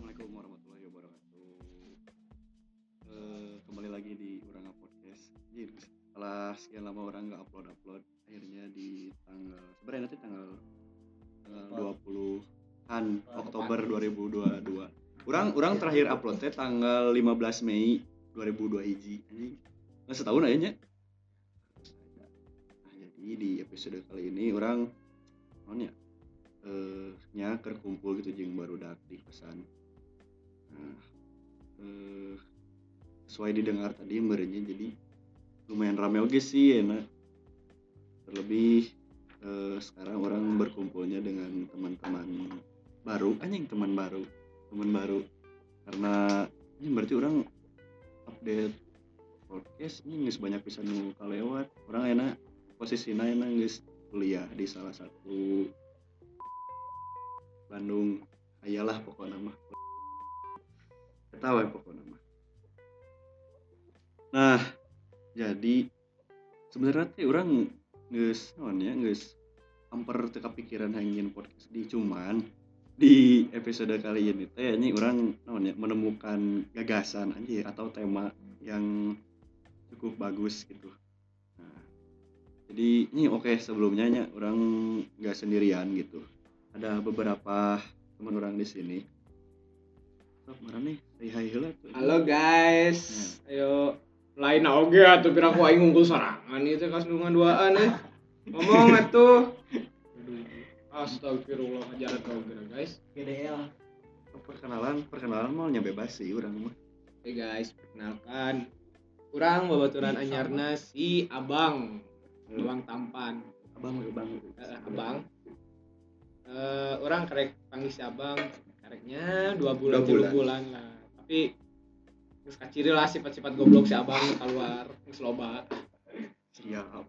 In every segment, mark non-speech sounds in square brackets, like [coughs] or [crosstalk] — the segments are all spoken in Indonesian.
Assalamualaikum warahmatullahi wabarakatuh. Eh, kembali lagi di Uranga Podcast. Jadi setelah sekian lama orang nggak upload upload, akhirnya di tanggal sebenarnya nanti tanggal tanggal 20-an Oktober 2022. Orang orang terakhir uploadnya tanggal 15 Mei 2002 hiji. Anjing. Nggak setahun aja. Nah, jadi di episode kali ini orang non ya eh nya gitu jeung baru dak di pesan eh sesuai didengar tadi merenya jadi lumayan rame oke sih enak. Terlebih eh, sekarang orang berkumpulnya dengan teman-teman baru. Anjing teman baru. Teman baru. Karena ini berarti orang update podcast ini nggak banyak bisa nu lewat. Orang enak posisinya enak guys kuliah di salah satu Bandung. Ayalah pokoknya mah ketawa pokoknya mah. Nah jadi sebenarnya teh orang geus naon ya geus hampir teu kepikiran hangin podcast di cuman di episode kali ini teh ini orang naon ya menemukan gagasan anjir atau tema yang cukup bagus gitu. Nah jadi ini oke sebelumnya nya orang nggak sendirian gitu. Ada beberapa teman orang di sini. Halo guys, ayo lain oge atuh pira ku aing unggul sorangan ieu teh kasdungan duaan eh. [laughs] Ngomong atuh. Astagfirullah ngajaran kau kira guys. GDL Perkenalan, perkenalan mau nya bebas sih orang mah. Hey guys, perkenalkan. Kurang babaturan anyarna si Abang. Abang tampan. Abang, abang. Eh, abang. Eh, orang karek panggil si Abang kareknya dua bulan, Dua bulan. bulan lah. Tapi terus kaciri lah sifat-sifat goblok si Abang keluar geus loba. Siap.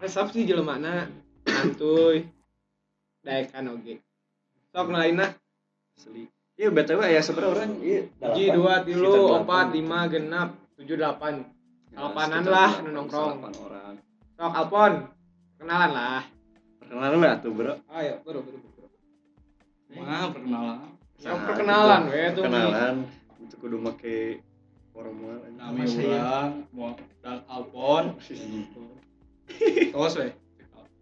Resep sih jelema santuy. Daekan oge. Sok nu lainna Asli. Iya, BTW ya sebenarnya orang iya hiji dua tilu opat lima genap tujuh delapan Salapanan lah, nu nongkrong. Sok Alpon kenalan lah Perkenalan lah tuh, Bro. ayo bro bro Wah, perkenalan. Sok perkenalan we tuh Perkenalan. Itu kudu make formal anjing. Nami urang, mau dan Alpon. [laughs] tos we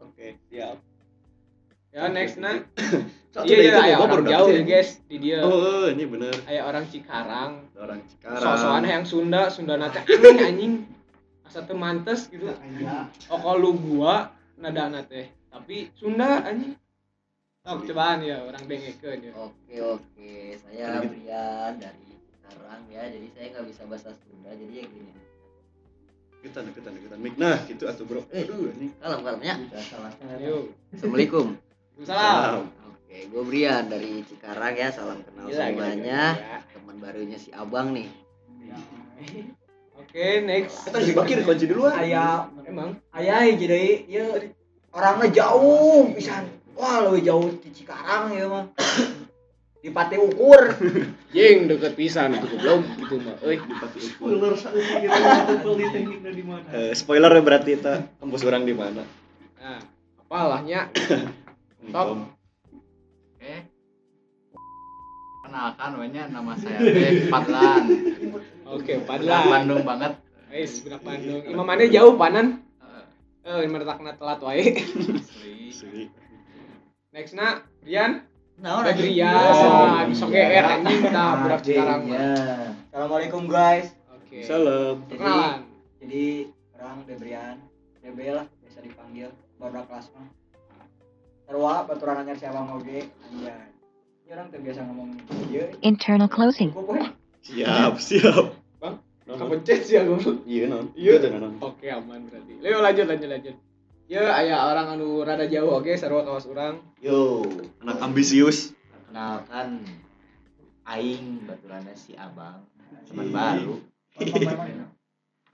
Oke, siap. ya next [clears throat] na Satu iya iya itu aya gua orang baru jauh ya guys di dia Oh, ini bener. aya orang Cikarang orang Cikarang. sosokan yang Sunda Sunda nate aneh anjing asa teu mantes gitu oh kalau gua nada teh tapi Sunda anjing sok cobaan ya orang dengekeun ya Oke oke, saya gitu. Brian dari Cikarang ya, jadi saya nggak bisa bahasa Sunda, jadi ya gini. Kita kita kita. Mik nah, gitu atuh, Bro. Eh. Aduh, ini. Kalem kalem ya. yuk Assalamualaikum. salam Oke, gue Brian dari Cikarang ya, salam kenal Gila, semuanya. gila. Teman barunya si Abang nih. [laughs] oke next Kita dibakir kunci duluan. Aya emang aya hiji deui ieu orangna jauh pisan. Wah, lebih jauh di Cikarang ya mah. Di Pati Ukur. [laughs] Jing deket pisan itu goblok gitu mah euy. Spoiler kira di tekniknya di mana. Eh, spoiler ya berarti kita tembus orang di mana. Nah, apalahnya [coughs] Top. Oke. Kenalkan namanya nama saya teh Padlan. oke Padlan padahal Bandung banget. guys budak Bandung imamannya jauh panan Eh, eh mertakna telat wae Asli. Asli. Next na Rian Nah, Ada Rian sok GR anjing tah budak Cikarang mah. Ya. Assalamualaikum guys. oke Salam. perkenalan Jadi orang Debrian, DB lah biasa dipanggil baru kelas mah. Sarwa baturan anyar si Abang Oge anjay. Ini orang terbiasa ngomong ieu. Internal closing. Siap, siap. Bang, Non. kapencet sih aku Iya, non. Iya. Gitu, non. oke aman berarti Leo lanjut lanjut lanjut ya aya orang anu rada jauh oke sarua kawas urang Yo, Anak ambisius. perkenalkan Aing baturannya si Abang, teman Ih. baru. [laughs]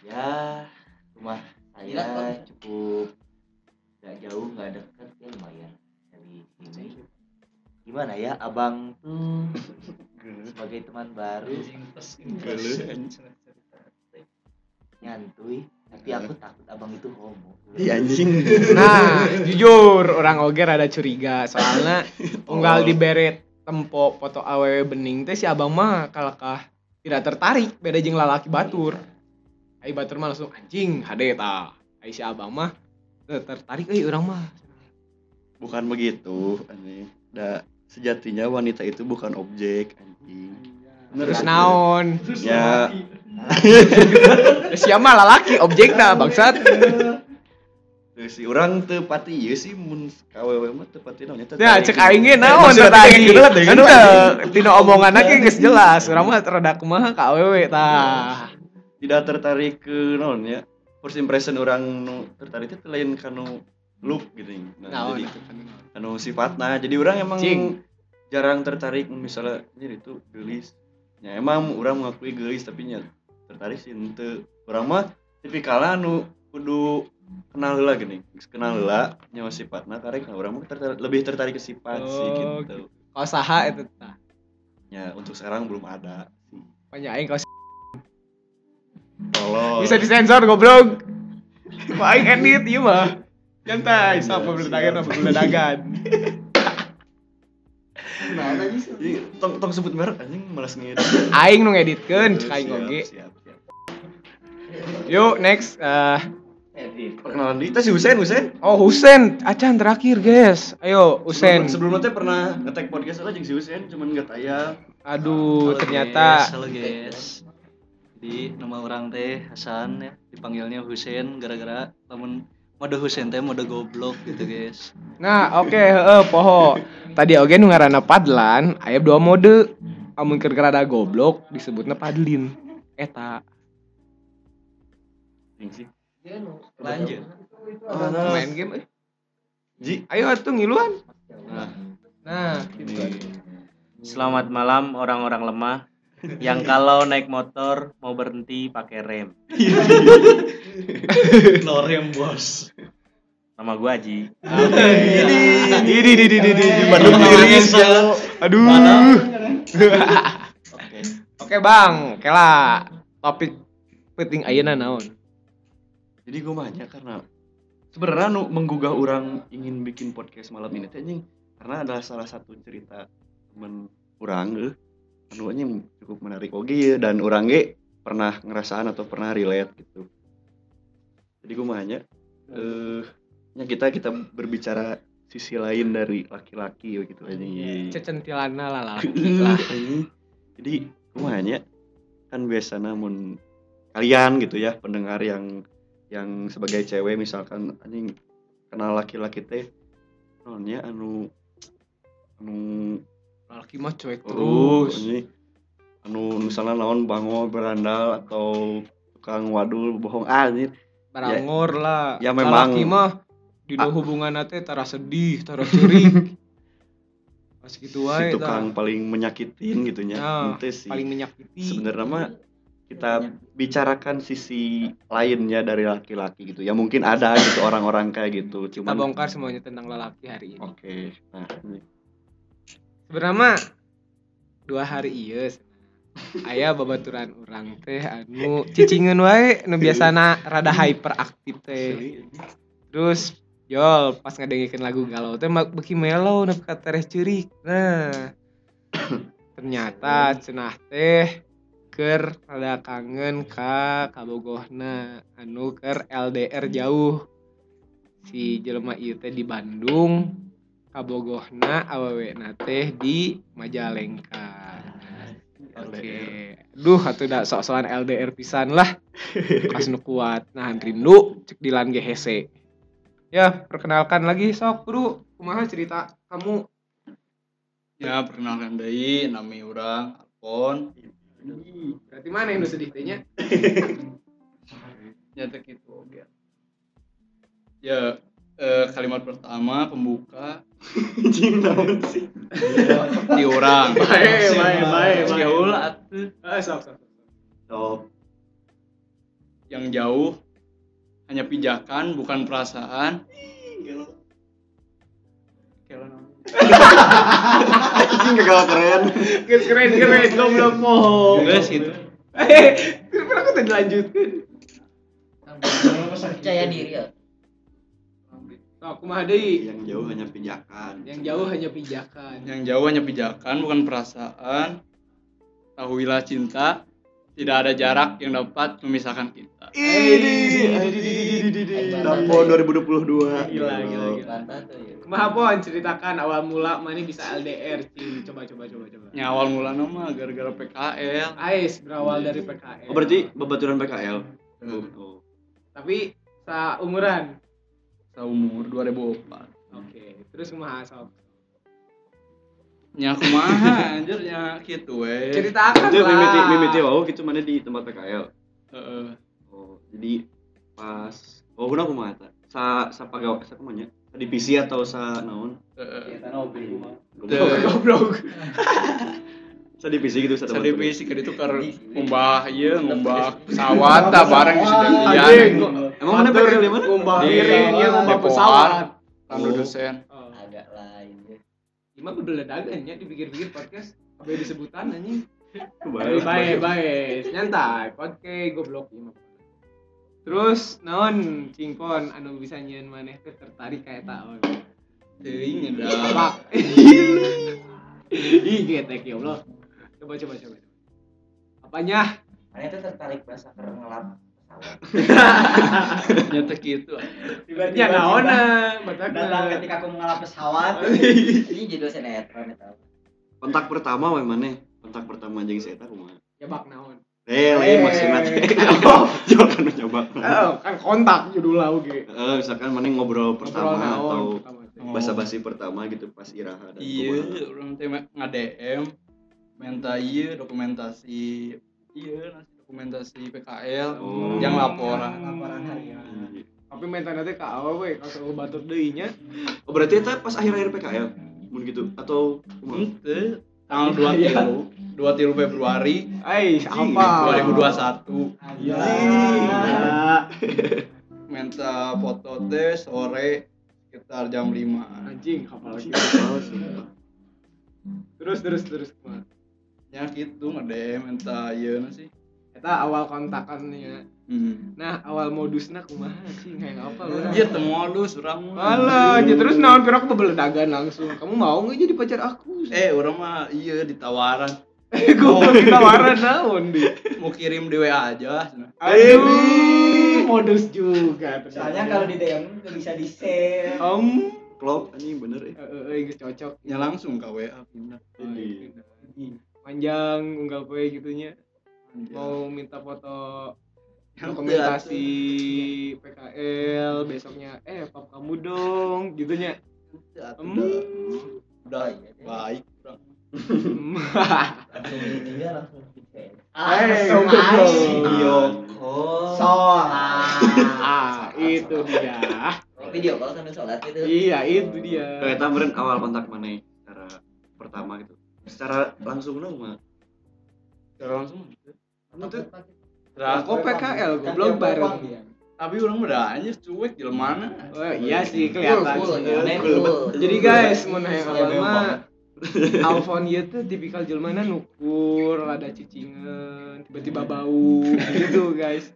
Ya, rumah saya cukup nggak jauh nggak deket ya lumayan dari sini. Gimana ya, Abang tuh sebagai teman baru nyantuy tapi aku takut abang itu homo. Iya [laughs] anjing. nah jujur orang oge rada curiga. Soalnya [laughs] unggal di beret tempo foto aww bening teh si abang mah kalakah tidak tertarik beda jeung lalaki batur. Ai batur mah langsung anjing hade tah ai si abang mah teu tertarik euy urang mah. Bukan begitu anjing da sejatinya wanita itu bukan objek anjing. Terus naon? Ya [laughs] siapa lalaki objek bangsat Tuh si orang teu pati ieu sih mun kawewe mah teu pati naonnya teu Ya cek aing ge naon tadi. Kan anjing. dina omonganna ge geus jelas. Urang mah rada kumaha ka awewe tah. tidak tertarik ke naon ya first impression orang nu tertarik itu lain kanu look gitu nah, jadi anu sifatna jadi orang emang jarang tertarik misalnya ini itu gelis ya emang orang mengakui gelis tapi nya tertarik sih ente orang mah tipikalnya anu kudu kenal lah gini kenal lah nyawa sifatna karek nah orang mah tertarik, lebih tertarik ke sifat sih Oh, gitu Kau saha eta tah. ya untuk sekarang belum ada sih Banyak aing kau tolong bisa disensor goblok. [laughs] Kau aing edit ieu mah. Santai, sapa beledagan apa beledagan. [laughs] Ih, tong tong sebut merek anjing malas ngedit Aing nu ngeditkeun cek aing oge. siap, siap. Yuk next eh Edit. perkenalan Teh si Husen Husen oh Husen, acan terakhir guys. Ayo Husen. sebelum sebelumnya teh pernah ngetek podcast lah jeung si Husen cuman nggak tayang Aduh, Halo, ternyata guys. Halo guys. Jadi nama orang teh Hasan ya, dipanggilnya Husen gara-gara lamun mode Husen teh mode goblok gitu guys. Nah, oke, heeh, poho. Tadi oge nu ngaranna Padlan, aya dua mode. Amun keur rada goblok disebutna Padlin. Eta. Yang sih Lanjut. Ah, Main game euy. Ji Ayo atuh ngiluan. Nah, Nah, ini Selamat malam orang-orang lemah yang kalau naik motor mau berhenti pakai rem. Lorem bos. Nama gua Aji. ini ini ini ini ini Bandung Iris, jauh. Aduh. oke Oke, Bang. Kela topik penting ayeuna naon? Jadi gue banyak karena sebenarnya nu menggugah orang ingin bikin podcast malam ini teh anjing karena adalah salah satu cerita temen orang eh anu cukup menarik. Oge ya dan orang ge pernah ngerasaan atau pernah relate gitu. Jadi gue banyak eh nya kita kita berbicara sisi lain dari laki-laki gitu aja Cecentilana lah lah. [laughs] jadi kumanya kan biasa namun kalian gitu ya pendengar yang yang sebagai cewek misalkan anjing kenal laki-laki teh nonnya anu anu Laki mah cuek oh terus. anu misalnya naon bango berandal atau tukang wadul bohong ah ini Barangor lah. ya memang- Laki mah dina hubungan teh tara sedih, tara cerik. [laughs] Pas gitu si wae tukang tah. paling menyakitin gitunya Nah, sih paling menyakiti. sebenarnya mah kita bicarakan sisi lainnya dari laki-laki gitu ya mungkin ada gitu orang-orang kayak gitu Kita cuman bongkar semuanya tentang lelaki hari ini. oke nah ini. Sebenarnya mah dua hari iya Aya babaturan orang teh anu cicingeun wae nu biasana rada hyperaktif teh. Terus Yol pas ngadengikeun lagu galau teh beki melo nepi ka tereh ceurik. Nah. [coughs] Ternyata cenah teh keur rada kangen ka kabogohna anu keur LDR jauh. Si jelema ieu teh di Bandung, kabogohna awewena teh di Majalengka. Oke. Duh, atuh da sok-sokan LDR pisan lah. [laughs] Pas nu kuat. Nah, rindu cek dilan GHC. Ya, perkenalkan lagi sok, Bro. Kumaha cerita kamu? Ya perkenalkan deui nami urang Berarti mana yang sedih tehnya? [laughs] Nyata gitu oge. Ya eh, kalimat pertama pembuka anjing naon sih di orang. Bae, bae, bae, bae. Atuh. Ah, sok, sok. top yang jauh hanya pijakan bukan perasaan anjing gagal keren Geus keren keren goblok poho. Geus gitu. Eh, kenapa tadi dilanjutkeun? percaya diri ya Sok kumaha deui? yang jauh hanya pijakan Yang jauh hanya pijakan. Yang jauh hanya pijakan bukan perasaan. Tahuilah cinta tidak ada jarak yang dapat memisahkan kita. ini Dampo 2022 Gila, gila, gila. Mantap tuh ya. Kumaha pon ceritakan awal mula mana bisa LDR, Cing. Coba coba coba coba. Nya awal mula nama gara-gara PKL. Ais berawal dari PKL. oh berarti babaturan PKL Hmm. oh tapi seumuran. Seumur 2004. Oke, terus kumaha sok? Nya kumaha anjir nya kitu we. Ceritakan itu lah. mimiti mimiti wow gitu mana di tempat PKL Heeh. oh jadi pas oh kenapa kumaha sa sa pagawe sa kumanya sa divisi atau sa naon Heeh. Kita ngobrol rumah. Goblok. [laughs] sa divisi gitu sa tempat Sadipisi ke ditu keur ngumbah ieu ngumbah pesawat tah bareng geus Anjing, janjian. emang mana PKL di mana Ngumbah Di piring, dia ngumbah depoan. pesawat. Dosen. Oh. Agak lain ya. Gimana udah ledagan ya dipikir-pikir podcast apa disebutan anjing. Baik, Baik, baik. Nyantai, podcast goblok mah. Terus naon cingkon anu bisa nyeun maneh teh tertarik kayak taon. Teuing nya Apa? [laughs] Ih, getek ya Allah. Coba coba coba. Apanya? Mana itu tertarik bahasa keur ngelap pesawat. Nya [laughs] teh kitu. Ya naona, batak Datang ketika aku mengalami pesawat. [laughs] Ini judul sinetron eta. kontak pertama we mana kontak pertama jeung si eta kumaha Ya bak naon. Eh lain maksudna teh oh coba kan coba Oh, kan kontak judul lah oge. Eh, misalkan mana ngobrol pertama Ngobrol atau pertama teh. basa-basi pertama gitu pas iraha dan Iya, urang teh nge-DM minta ieu dokumentasi nasi dokumentasi PKL Oh. yang laporan. Laporan harian. Tapi main tanda teh ka awe we, ka seueuh batur deui nya. oh berarti eta pas akhir-akhir PKL mun gitu atau? Henteu tanggal 23 23 Februari Ai, apa? 2021 Iya. minta foto teh sore sekitar jam 5 Anjing, hafal lagi. Sumpah. [laughs] Terus terus terus ya gitu nge-DM minta ieu sih Eta awal kontakannya. Hmm. Nah, awal modusna kumaha sih? Kayak apa lu? Iya modus urang mah. Alah, ya terus naon pira aku beledagan langsung. Kamu mau nggak jadi pacar aku? Eh, urang mah iya ditawaran. [laughs] Eh, gua ditawaran naon di. Mau kirim di WA aja. Aduh, modus juga. Soalnya kalau di DM bisa di share. om klop anjing bener ya eh eh, geus cocok. Ya langsung ke WA pindah. Ini. Panjang unggal poe gitunya. Anjir. Mau minta foto Yang dokumentasi PKL besoknya eh pap kamu dong gitunya. Atuh, Hmm. Udah. Baik urang. Langsung langsung Eh, Langsung video. Oh. sholat. ah itu dia. Video call sambil sholat gitu. iya itu dia. Kayak eta meureun awal kontak mana secara pertama gitu. Secara langsung dong mah Secara langsung gitu. Secara- kok PKL goblok bareng Tapi orang udah anjir cuek jelmana. oh iya sih kelihatan sih. jadi guys hayang Iya, awal memang. mah. Alfon ieu tuh tipikal jelmana nukur, rada cicingan, tiba-tiba bau gitu guys.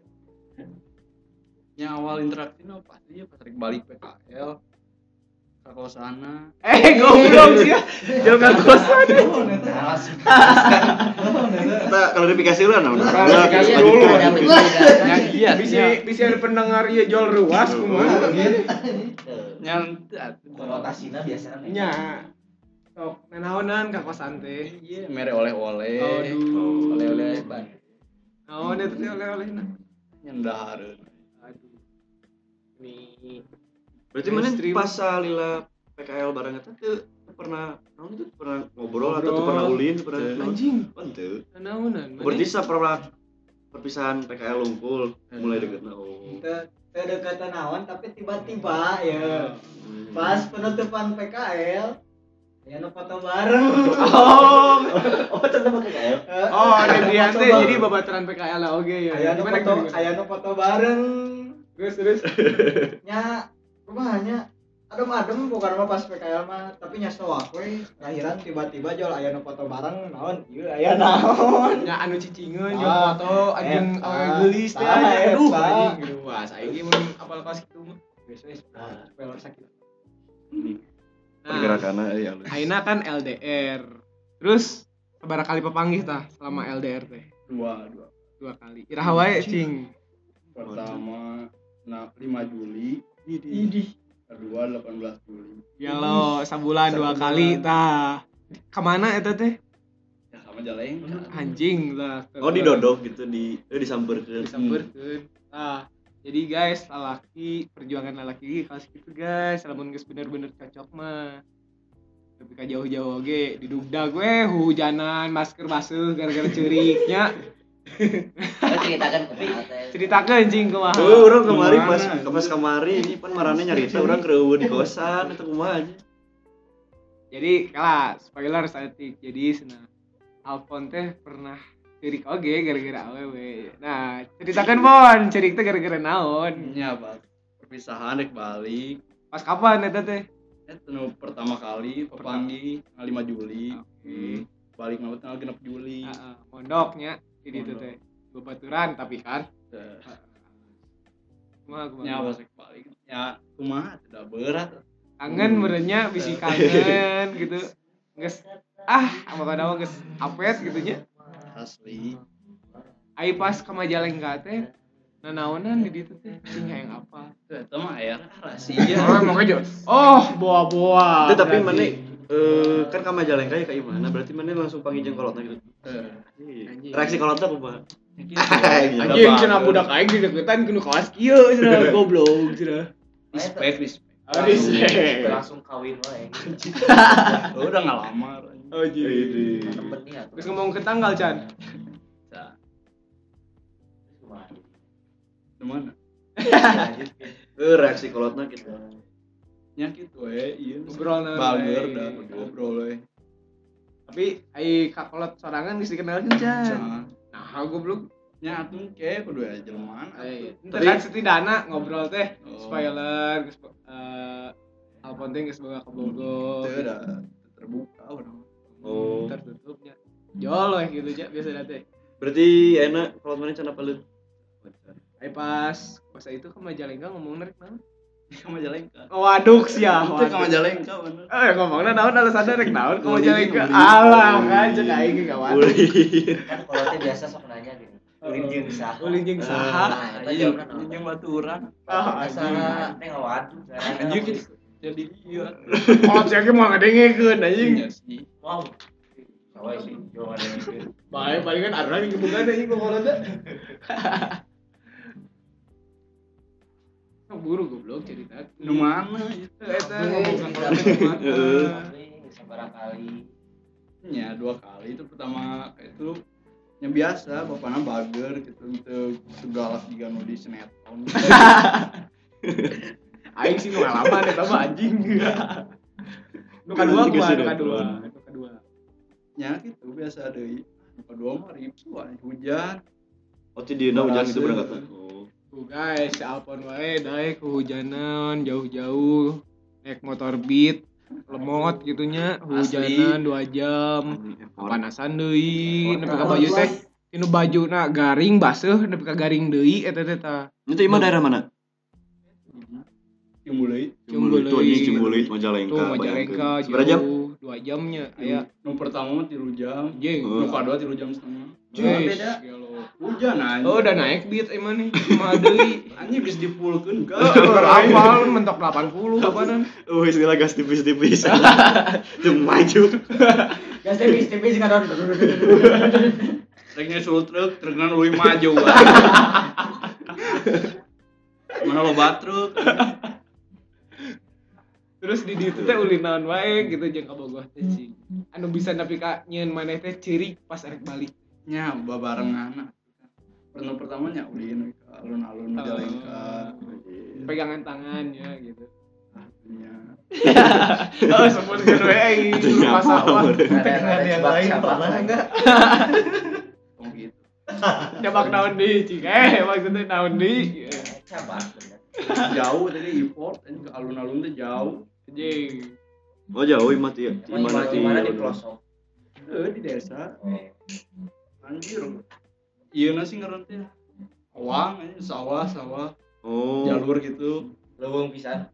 Yang awal interaksi no pasti ya pas balik PKL ke kosana. Eh goblok sih. Jangan kosan. kita klarifikasi dulu nah Klarifikasi Iya, dulu. Yang iya, bisa bisa ada pendengar ieu jual ruas kumaha gitu. Nyantat. Konotasinya biasanya Nya. Sok nanaonan ka kosan teh. Iya, mere oleh-oleh. Aduh. Oleh-oleh ban. Naon eta teh oleh-olehna? Nyendahareun. Aduh. Nih. Berarti mana pas salila PKL bareng tuh pernah naon tuh pernah ngobrol atau tuh pernah ulin pernah naon? Anjing, teu. nanaonan? berarti sa pernah perpisahan PKL unggul mulai deket oh Teu deket naon tapi tiba-tiba ya pas penutupan PKL ya nu foto bareng. [laughs] Oh, [laughs] Oh, tetap pakai KL. oh, ada bareng. jadi babaturan PKL lah oke ya. Aya nu Gimana foto gimana? aya nu foto bareng. Terus terus. nya rumahnya adem-adem bukan mah pas PKL mah tapi nya soak we akhiran tiba-tiba jual aya nu foto bareng naon ieu aya naon Ya anu cicingeun Ah, jeung foto anjing eta. awe geulis teh. Ah, Aduh, anjing gitu. Wah, saiki mun apal kelas kitu mah. Geus wes. Pel sakit. Nah, pergerakannya eh halus Aina kan LDR. Terus seberapa kali pepanggih tah selama LDR teh? dua dua Dua kali. Iraha wae cing. pertama nah 5 Juli Idih. kedua 18 Juli Ya lo sabulan dua kali tah. Ke mana eta teh? ya sama Jalengka Anjing lah. oh didodok gitu di eh disamperkeun disamperkeun. Nah, jadi guys, lalaki perjuangan lalaki kalau gitu guys, lamun geus bener-bener cocok mah. Tapi jauh-jauh oge didugda gue hujanan masker basuh gara-gara ceriknya. Ceritakan ke teh Ceritakeun anjing kumaha. Oh, orang kemari pas pas kemari ini pan marane nyarita orang kreuweun di kosan eta kumaha aja. Jadi kalah spoiler saeutik. Jadi cenah Alfon teh pernah cerik oge gara-gara awewe. Nah, ceritakan Bon, cerik teh gara-gara naon? nya pas perpisahan rek balik Pas kapan eta teh? itu nu pertama kali pepanggih tanggal 5 Juli Oke. balik nama tanggal genap Juli Heeh, mondoknya jadi itu teh. Bebaturan tapi kan. Teh. Kumaha kumaha. nya pas rek balik. ya kumaha tidak berat. Kangen merenya bisi kangen gitu. Geus ah apa kada mah geus apet gitu nya asli. Ai pas ka Majalengka teh. Nanaonan di ditu teh. Sing yang apa. Itu mah ya rahasia. Oh aja oh boa-boa. Teh, tapi mana eh kan ka Majalengka ya kayak gimana? Berarti mana langsung panggil jeung kolotna gitu. Teh, Anjing. Reaksi kolotna kumaha? gitu. Anjing [laughs] cenah budak aing dideketan kudu kawas kieu [laughs] cenah goblok cenah respect respect Habis langsung kawin wae [laughs] Oh, udah ngalamar Oh, jadi. Terus ngomong ke tanggal, Chan. Kumaha? di mana Eh reaksi kolotna gitu. Nya gitu eh iya Ngobrol bager we. dah ngobrol eh Tapi ai kakolot sorangan geus dikenalkeun, Chan. Nah, Nah, goblok. nya atuh kayak kudu aya jelmaan Eh, atuh. Entar kan setidaknya ngobrol teh Oh. spoiler geus eh Alpon teh geus boga ke Bogor. Teu dah terbuka udah Oh. Tertutupnya. Jol we gitu aja biasa teh. Berarti enak kolot mana cenah pelut. Ai pas pas itu ke Majalengka ngomong rek naon? Sama Jalengka Oh, waduh sia. itu sama Jalengka bener Eh ngomongna naon alasanna rek naon ke Ulin, Majalengka. ulin. Alah, kan cek aing ge kawan. Ulin. kan kalau teh biasa sok nanya gini ulin jeung saha Ulin jeung saha. nah naon anjing baturan Ah, asana teh ngawaduh anjing gitu. jadi iya Oh, cek ge mau ngadengekeun anjing. iya sih wow Sawa sih, jauh ada yang mikir. Bae palingan arang ada. Buru goblok cerita. di mana Itu eta. Tapi sabar kali. nya dua kali itu pertama itu yang biasa bapaknya bager gitu itu segalak juga nu di sinetron [laughs] Aing sih nu ngalaman eta mah anjing. Nu kadua Anjing gua, geus nu ada kadua, dua. nu kadua. nya gitu biasa deui nu kedua mah ribu hujan Oh, dieuna hujan gitu berangkat. Oh. Guys, si Alpon wae dae kehujanan jauh-jauh naik motor beat lemot gitunya hujanan dua jam panasan deui nepi ka baju teh tinu baju na garing baseuh nepi ka garing deui eta teh tah Itu imah daerah mana? Ciumbuleuit Ciumbuleuit. Tuh anjing Ciumbuleuit Majalengka. tuh Majalengka bayangkeun. Seberapa jam? jauh dua jamnya aya nu pertama mah tilu jam anjing Oh. nu kedua tilu jam setengah Wih, beda. Hujan anjing oh udah naik beat emang nih cuma deui [laughs] anjing bisa dipulkeun ka Apal mentok 80 kapanan Oh, segala gas tipis-tipis. Tuh [laughs] maju. [laughs] Gas tipis-tipis kan Rek nyusul truk, truknya lebih maju. Mana lo truk? terus di ditu teh ulin naon wae gitu jeung ka Bogor teh sih anu bisa nepi ka nyeun maneh teh ciri pas arek balik Nya babarengan. Pertama pertamanya ulin ka alun-alun Oh. Majalengka. pegangan tangan ya gitu Nya. [laughs] oh nyapa, sawah bener. Ada ada yang lain pernah enggak? Oh gitu. jabak naon deui cing eh maksudnya naon deui Coba. Jauh tadi import ini ke alun-alun teh jauh. anjing Oh, jauh. Emang Imah di mana di pelosok? Eh di desa. Oh. Anjir. Iya nasi ngeren teh. Awang ini sawah sawah Oh. jalur gitu. Leuweung pisan.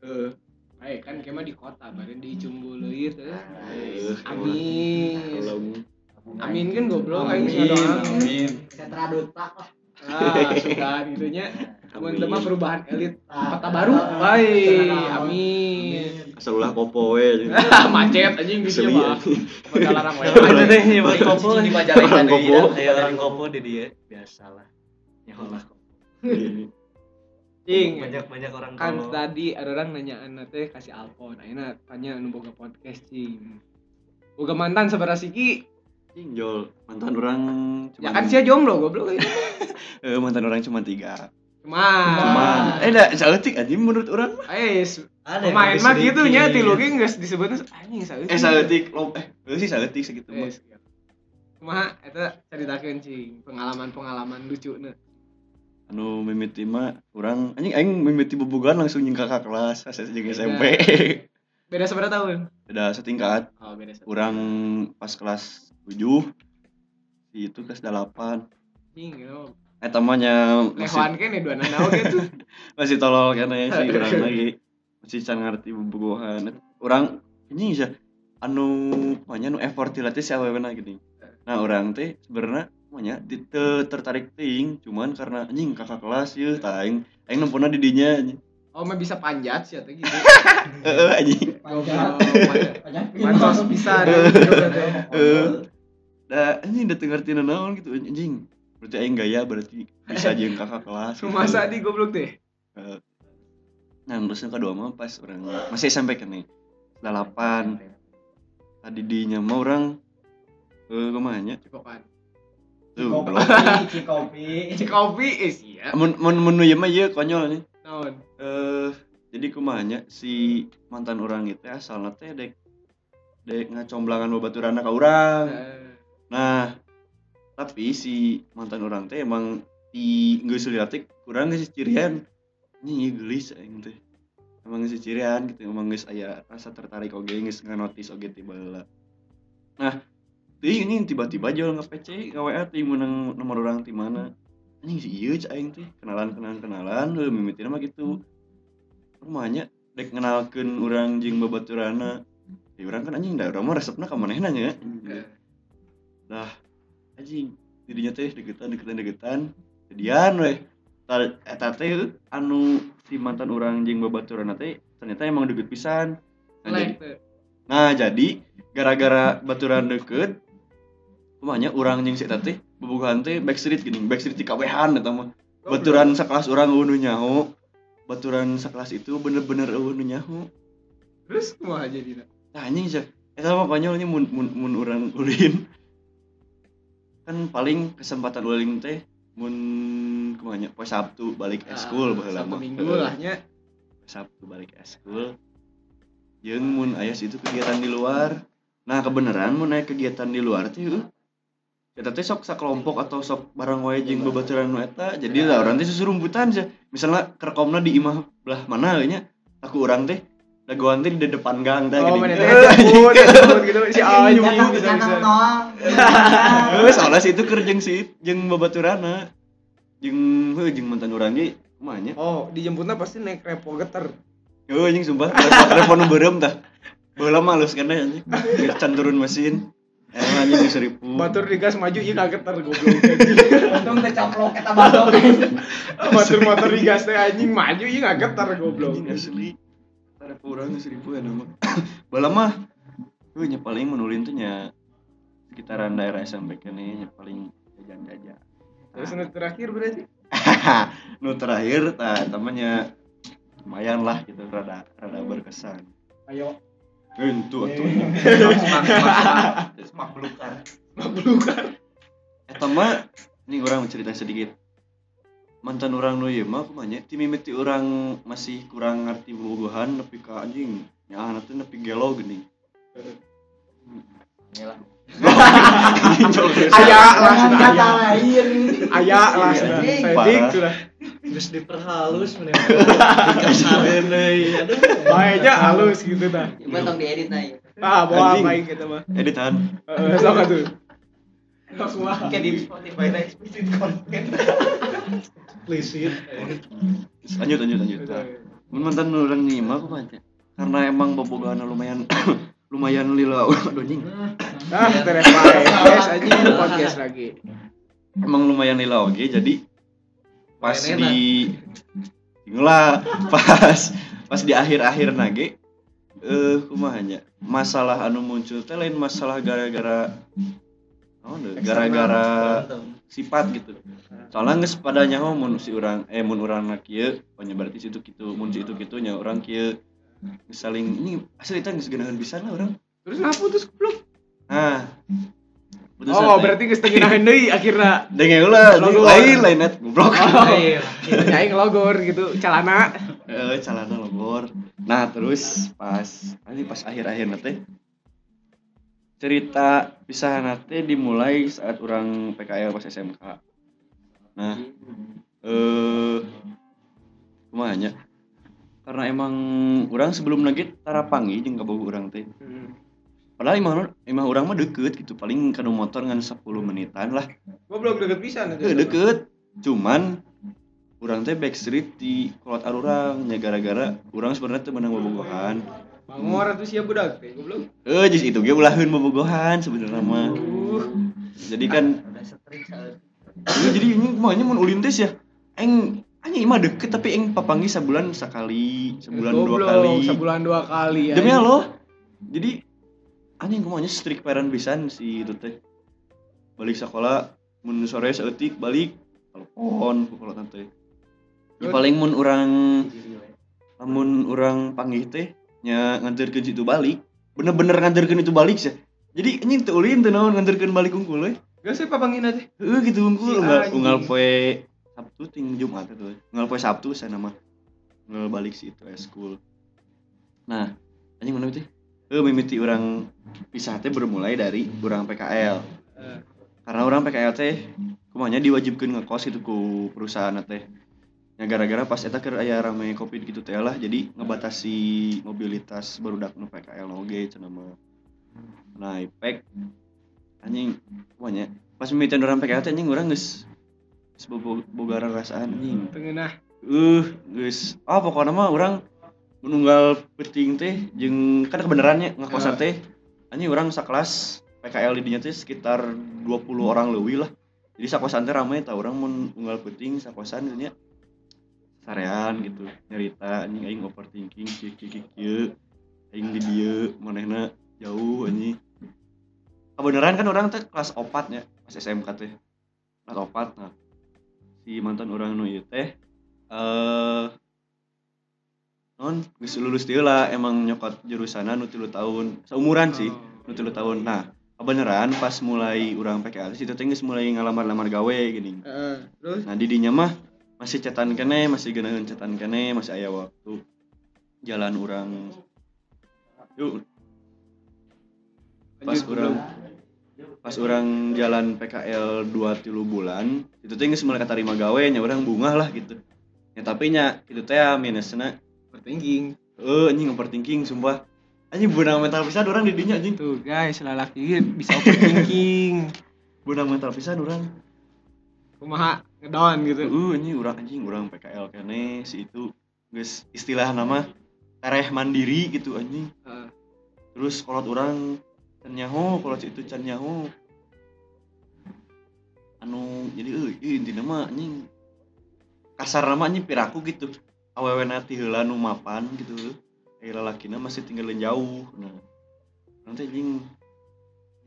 Eh Eh kan kemah di kota, bari di Cumbuleuit teh. Eh, Amin. Amin kan goblok aing Amin, doang. amin. sentra duta lah Ah, sudah gitunya. Amin. perubahan elit kota baru. Baik, amin. Asal ulah popo we. [laughs] Macet anjing di Asli, mah. larang wae. Ada deh nyebar kopo. di deui kopo. ya. Orang kopo di dia biasalah. Nyaholah kopo. Cing. Banyak banyak orang Kan kopo. tadi ada orang nanyaan teh kasih alpon. Ayeuna tanya anu boga podcast cing. Boga mantan siki? Anjing jol. Mantan orang cuma Ya kan sia jomblo goblok ini. [laughs] Eh, mantan orang cuma tiga. Cuma. Cuma eh dah saeutik anjing menurut orang. Eh, Ada pemain mah gitu nya tilu ge geus disebutna anjing saeutik. Eh saeutik lo eh eh, sih saeutik segitu mah. Eh. Kumaha eta ceritakeun cing pengalaman-pengalaman lucunya. anu mimiti mah orang anjing aing mimiti bobogan langsung jeung kakak kelas jeung SMP Beda seberapa tahun? beda setingkat Oh, beda seberapa. orang pas kelas 7 si itu kelas 8 Cing, gitu. eh tamanya Lehoan masih kan ya dua nana gitu. [laughs] masih tolol kan ya si orang [laughs] lagi. Masih can ngerti bobogohan orang ini sih anu namanya anu effort dilatih si awewena gini. Nah orang teh sebenarnya namanya teu tertarik ting cuman karena anjing kakak kelas ya taing aing nempuna di dinya anjing. Oh, mah bisa panjat sih atau gitu. [laughs] Heeh, anjing. Goblok, panjat. Panjat. bisa Eh, Dah anjing udah ngerti naon gitu anjing. Berarti aing gaya berarti bisa jeung kakak kelas. gitu. [laughs] Masa di goblok deh. Nah, terus yang kedua mah pas orang masih sampai kan nih. Delapan. Tadi dinya mah orang eh ke mana Cipokan. Tuh, [laughs] cikopi Cikopi eh sia. Mun mun menu ieu mah ieu konyol nih. Naon? Eh jadi kumanya si mantan orang itu asalnya teh dek dek ngacomblangan babaturan ka urang. Eh, Nah, tapi si mantan orang teh emang di geus liatik kurang geus cirian. Ini gelis aing teh. Emang geus cirian gitu, emang geus aya rasa tertarik oge geus nganotis oge tiba heula. Nah, teuing ini tiba-tiba jual nge-PC, nge-WA teh menang nomor orang di mana. Anjing si ieu aing teh, kenalan-kenalan kenalan, heuh mimitina mah gitu. Rumahnya dek ngenalkeun urang jeung babaturana. Ya urang kan anjing da urang mah resepna ka manehna nya. Nah, anjing dirinya teh deketan deketan deketan. Jadian weh. Ta- eta teh anu si mantan orang jeung babaturan teh ternyata emang deket pisan. Nah, jadi, nah jadi gara-gara baturan deket kumanya orang jeung si teh bobogohan teh backstreet gini backstreet di kawehan eta mah. Baturan sekelas orang eueuh nu nyaho. Baturan sekelas itu bener-bener eueuh nu nyaho. Terus kumaha jadinya? Nah anjing sih, eta mah konyolnya mun mun mun urang ulin. Kan paling kesempatan ulin teh mun ke mana poe Sabtu balik eskul baheula Ah, Sabtu mah. Minggu Heeh, lah nya. Sabtu balik eskul. Jeung mun aya situ kegiatan di luar. Nah, kebenaran mun aya kegiatan di luar teh heuh. Eta teh sok sakelompok atau sok bareng wae jeung babaturan nu eta. Jadi lah urang teh susurumputan sih. Misalnya kerekomna di imah belah mana nya. Aku urang teh dagoan teh di depan gang teh Oh, gini. mana teh jemput, jemput gitu si anjing bisa bisa. Heeh, soalnya situ keur jeung si jeung babaturana. Jeung heuh jeung mantan urang ge kumaha nya? Oh, dijemputnya pasti naik repo geter. Heuh anjing sumpah, telepon beureum tah. Baheula mah halus kana anjing. Geus can turun mesin. Eh anjing geus seribu. Batur digas maju ieu kageter goblok. untung teh coplok eta batok Batur motor digas teh anjing maju ieu kageter goblok. Asli. Ada kurang geus seribu ya mah. Baheula mah heuh nya paling menulin teh nya sekitaran daerah SMP kene nya paling jajan-jajan. Terus nu terakhir berarti [laughs] nu terakhir tah temannya lumayan lah gitu rada rada berkesan. Ayo. Itu atuh. Makbulukan makbulukan. eta mah ini orang mau cerita sedikit mantan orang nu ieu mah kumanya ti mimiti orang masih kurang ngerti bobogohan nepi ka anjing nyaah teh nepi gelo geuning inilah [laughs] Aya lah kata lain Aya lah dik sudah. Terus diperhalus mending dikasarin deui. Aduh. Baiknya halus gitu dah. coba tong diedit naik Ah, bawa baik kita mah. editan Heeh, sok atuh. Mah. kayak di Spotify teh explicit content. Explicit. lanjut lanjut lanjut. Nah, mantan orang nih mah kumanya karena emang bobogohan lumayan [coughs] lumayan lila. [coughs] Aduh anjing. Ah terus podcast anjing podcast lagi. Emang lumayan lila oke jadi pas di lah pas pas di akhir-akhir nage eh kumahanya masalah anu muncul teh lain masalah gara-gara deh, gara-gara sifat gitu. Soalnya nges pada nyaho mun si orang eh mun orang nak kieu pokoknya berarti situ gitu mun situ gitunya orang kieu. Geus saling ini asli kita geus geunaheun pisan lah orang terus ngapa putus goblok? Nah. Putus oh berarti geus tengenaheun deui akhirna. [laughs] Dengeng ulah lain lain net goblok. Oh [laughs] iya nyai ngelogor gitu calana. Eh calana logor. Nah terus pas ini pas akhir-akhir teh cerita pisahan teh dimulai saat orang PKL pas SMK nah eh kumanya karena emang orang sebelum nugget tarapangi jeung kabogo orang teh. Padahal emang emang orang mah deket gitu paling kanu motor ngan 10 menitan lah. Goblok deket pisan Eh, deket. Cuman orang teh backstreet di kolot arurang nya gara-gara orang sebenarnya teh menang bobogohan bangor atuh sia budak. Teh goblok. Eh just itu ge ulahun bobogohan sebenarnya mah. Uh jadi kan udah sering saat eh, jadi ini maunya mun ulin tes ya. Eng hanya imah deket tapi eng papangi sebulan sekali sebulan dua kali. sebulan dua kali ya demi Allah. Jadi anjing kumanya strict parent pisan si itu teh. Balik sekolah mun sore seetik balik telepon kalau tante ya paling mun orang lamun orang panggil teh nya nganterkeun situ balik bener-bener nganterkeun itu balik sih. Jadi anjing teu ulin teu naon nganterkeun balik unggul we gak sih papangin aja. Heeh gitu unggul Si unggal poe Sabtu ting Jumat itu unggal poe Sabtu saya nama. Unggal balik si itu school. Nah anjing mana itu eh mimiti orang pisah teh bermulai dari orang PKL karena orang PKL teh kumanya diwajibkan ngekos itu ku perusahaan teh ya gara-gara pas eta keur aya rame covid gitu teh lah jadi ngebatasi mobilitas barudak nu PKL oge cenah mah. Nah ipek anjing kumanya pas mimitian orang PKL teh anjing urang geus boga rasaan anjing. Tengenah uh geus ah pokoknya mah orang menunggal peting teh jeung kan kebenarannya ngakosan teh anjing orang sakelas PKL di dinya teh sekitar 20 orang leuwih lah. Jadi sakosan teh rame tah orang mun unggal peting sakosan gitu nya sarean gitu. Nyarita anjing aing overthinking kieu kieu kieu aing di dieu manehna jauh anjing. Kebenaran kan orang teh kelas opat ya pas SMK teh. Kelas opat nah. Si mantan orang nu ieu teh eh non geus lulus dia lah emang nyokot jurusanan nu tilu tahun. Seumuran sih nu tilu tahun. Nah kebenaran pas mulai orang PKL situ teh geus mulai ngalamar-lamar gawe gini. Heeh. terus? Nah di dinya mah masih cetan kene masih geunaheun cetan kene masih aya waktu. Jalan orang yuk. Pas orang pas orang jalan PKL 2 tilu bulan itu teh geus mulai katarima gawe nya orang bunga lah gitu. Ya tapi nya itu teh minusna overthinking. Eh anjing overthinking sumpah. Anjing benang mental pisan orang di dinya anjing. Tuh guys lelaki bisa overthinking. [laughs] Benang mental pisan orang kumaha ngedown gitu. Uh anjing orang anjing orang PKL kene si itu geus istilah nama tereh mandiri gitu anjing. Heeh. terus kolot orang can nyaho kolot itu can nyaho. Anu jadi eh intinya mah anjing. Kasar nama anjing piraku gitu. Awewe nanti heula nu mapan gitu. Eh lalakina masih tinggalin jauh. Nah nanti anjing.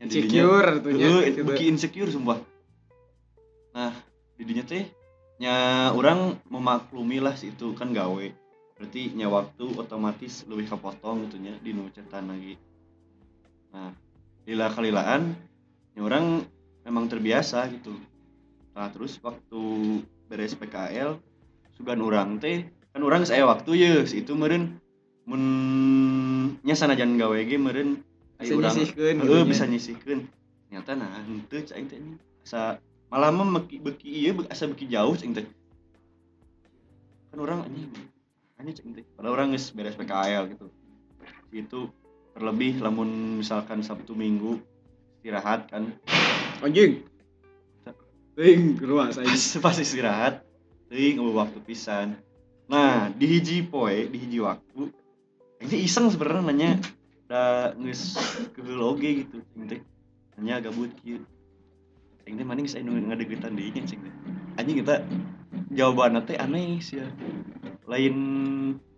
Insecure Heeh, gitu. beki insecure sumpah. Nah, didinya teh nya orang memaklumi lah si itu kan gawe. Berarti nya waktu otomatis lebih kepotong gitu nya di cetan lagi. Nah, lila kalilaan nya orang memang terbiasa gitu. Nah, terus waktu beres PKL sugan orang teh kan orang saya waktu ya itu meren mun nya sanajan gawe ge meren bisa Heeh, gitu bisa nyisihkeun. Nyata nah henteu cai teh nya. Malah mah beki ieu be- asa beki jauh cing teh. Kan orang anjing anjing cing teh. Padahal orang geus beres PKL gitu. Itu terlebih lamun misalkan Sabtu Minggu istirahat kan anjing Ting, keluar saya. [laughs] pas, istirahat eueuh waktu pisan. Nah, di hiji poe, di hiji waktu ini iseng sebenarnya nanya da geus keheul oge gitu cing teh nanya gabut kieu cing teh maning saya ngadegetan deui nya cing teh anjing kita jawabannya teh aneh sih ya. Lain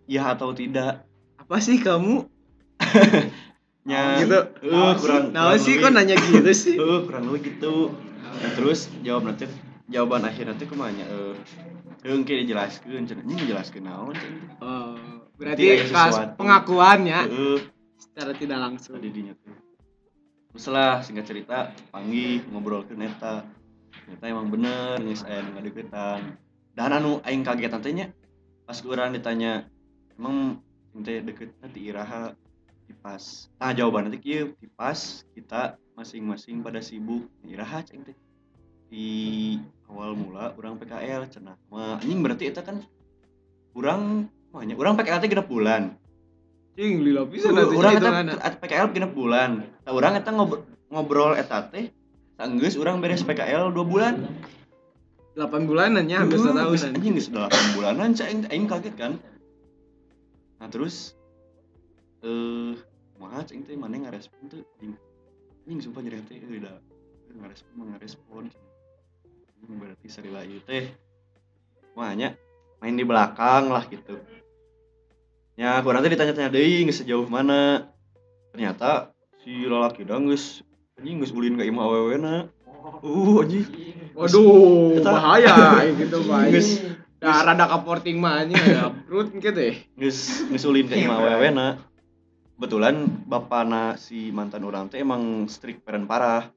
ya atau tidak. Apa sih kamu? [laughs] Nya gitu. eh kurang nah sih kok nanya gitu sih? Eh, [laughs] kurang lebih gitu. Nah, terus jawab nanti jawaban akhir nanti kumanya eh heung ke dijelaskeun cenah. Ini dijelaskeun naon oh, Berarti sesuatu. pengakuannya Heeh, secara tidak langsung. Tadi dinya tuh. Setelah singkat cerita panggil ngobrol ke neta. Ternyata emang bener geus aya nu ngadeukeutan. Dan anu aing kaget nanti nya pas urang ditanya emang teh deket nanti iraha di pas. Nah jawaban nanti kieu di pas kita masing-masing pada sibuk iraha ceng teh di awal mula orang PKL cenah anjing berarti itu kan kurang makanya orang PKL teh genep bulan cing lila bisa nanti urang itu eta anak at- PKL genep bulan tah urang eta ngobrol, ngobrol eta teh Sanggeus orang beres PKL 2 bulan. 8 bulanan ya hampir setahun geus Anjing geus 8 bulanan cai aing kaget kan. Nah, terus eh kumaha cing teh maneh ngarespon tuh anjing. Anjing sumpah jadi teh euy da ngarespon mah ngarespon. Berarti sarila ieu teh kumaha main di belakang lah gitu. Ya, kurang teh ditanya-tanya deui geus sejauh mana. Ternyata si lalaki da geus anjing geus ulin ka imah awewena. Uh, anjing. waduh Eta- bahaya [laughs] gitu bahaya Geus nah rada kaporting mah anjing ada perut gitu deh geus geus ulin ka imah awewena. Kebetulan bapana si mantan orang teh emang strict peren parah.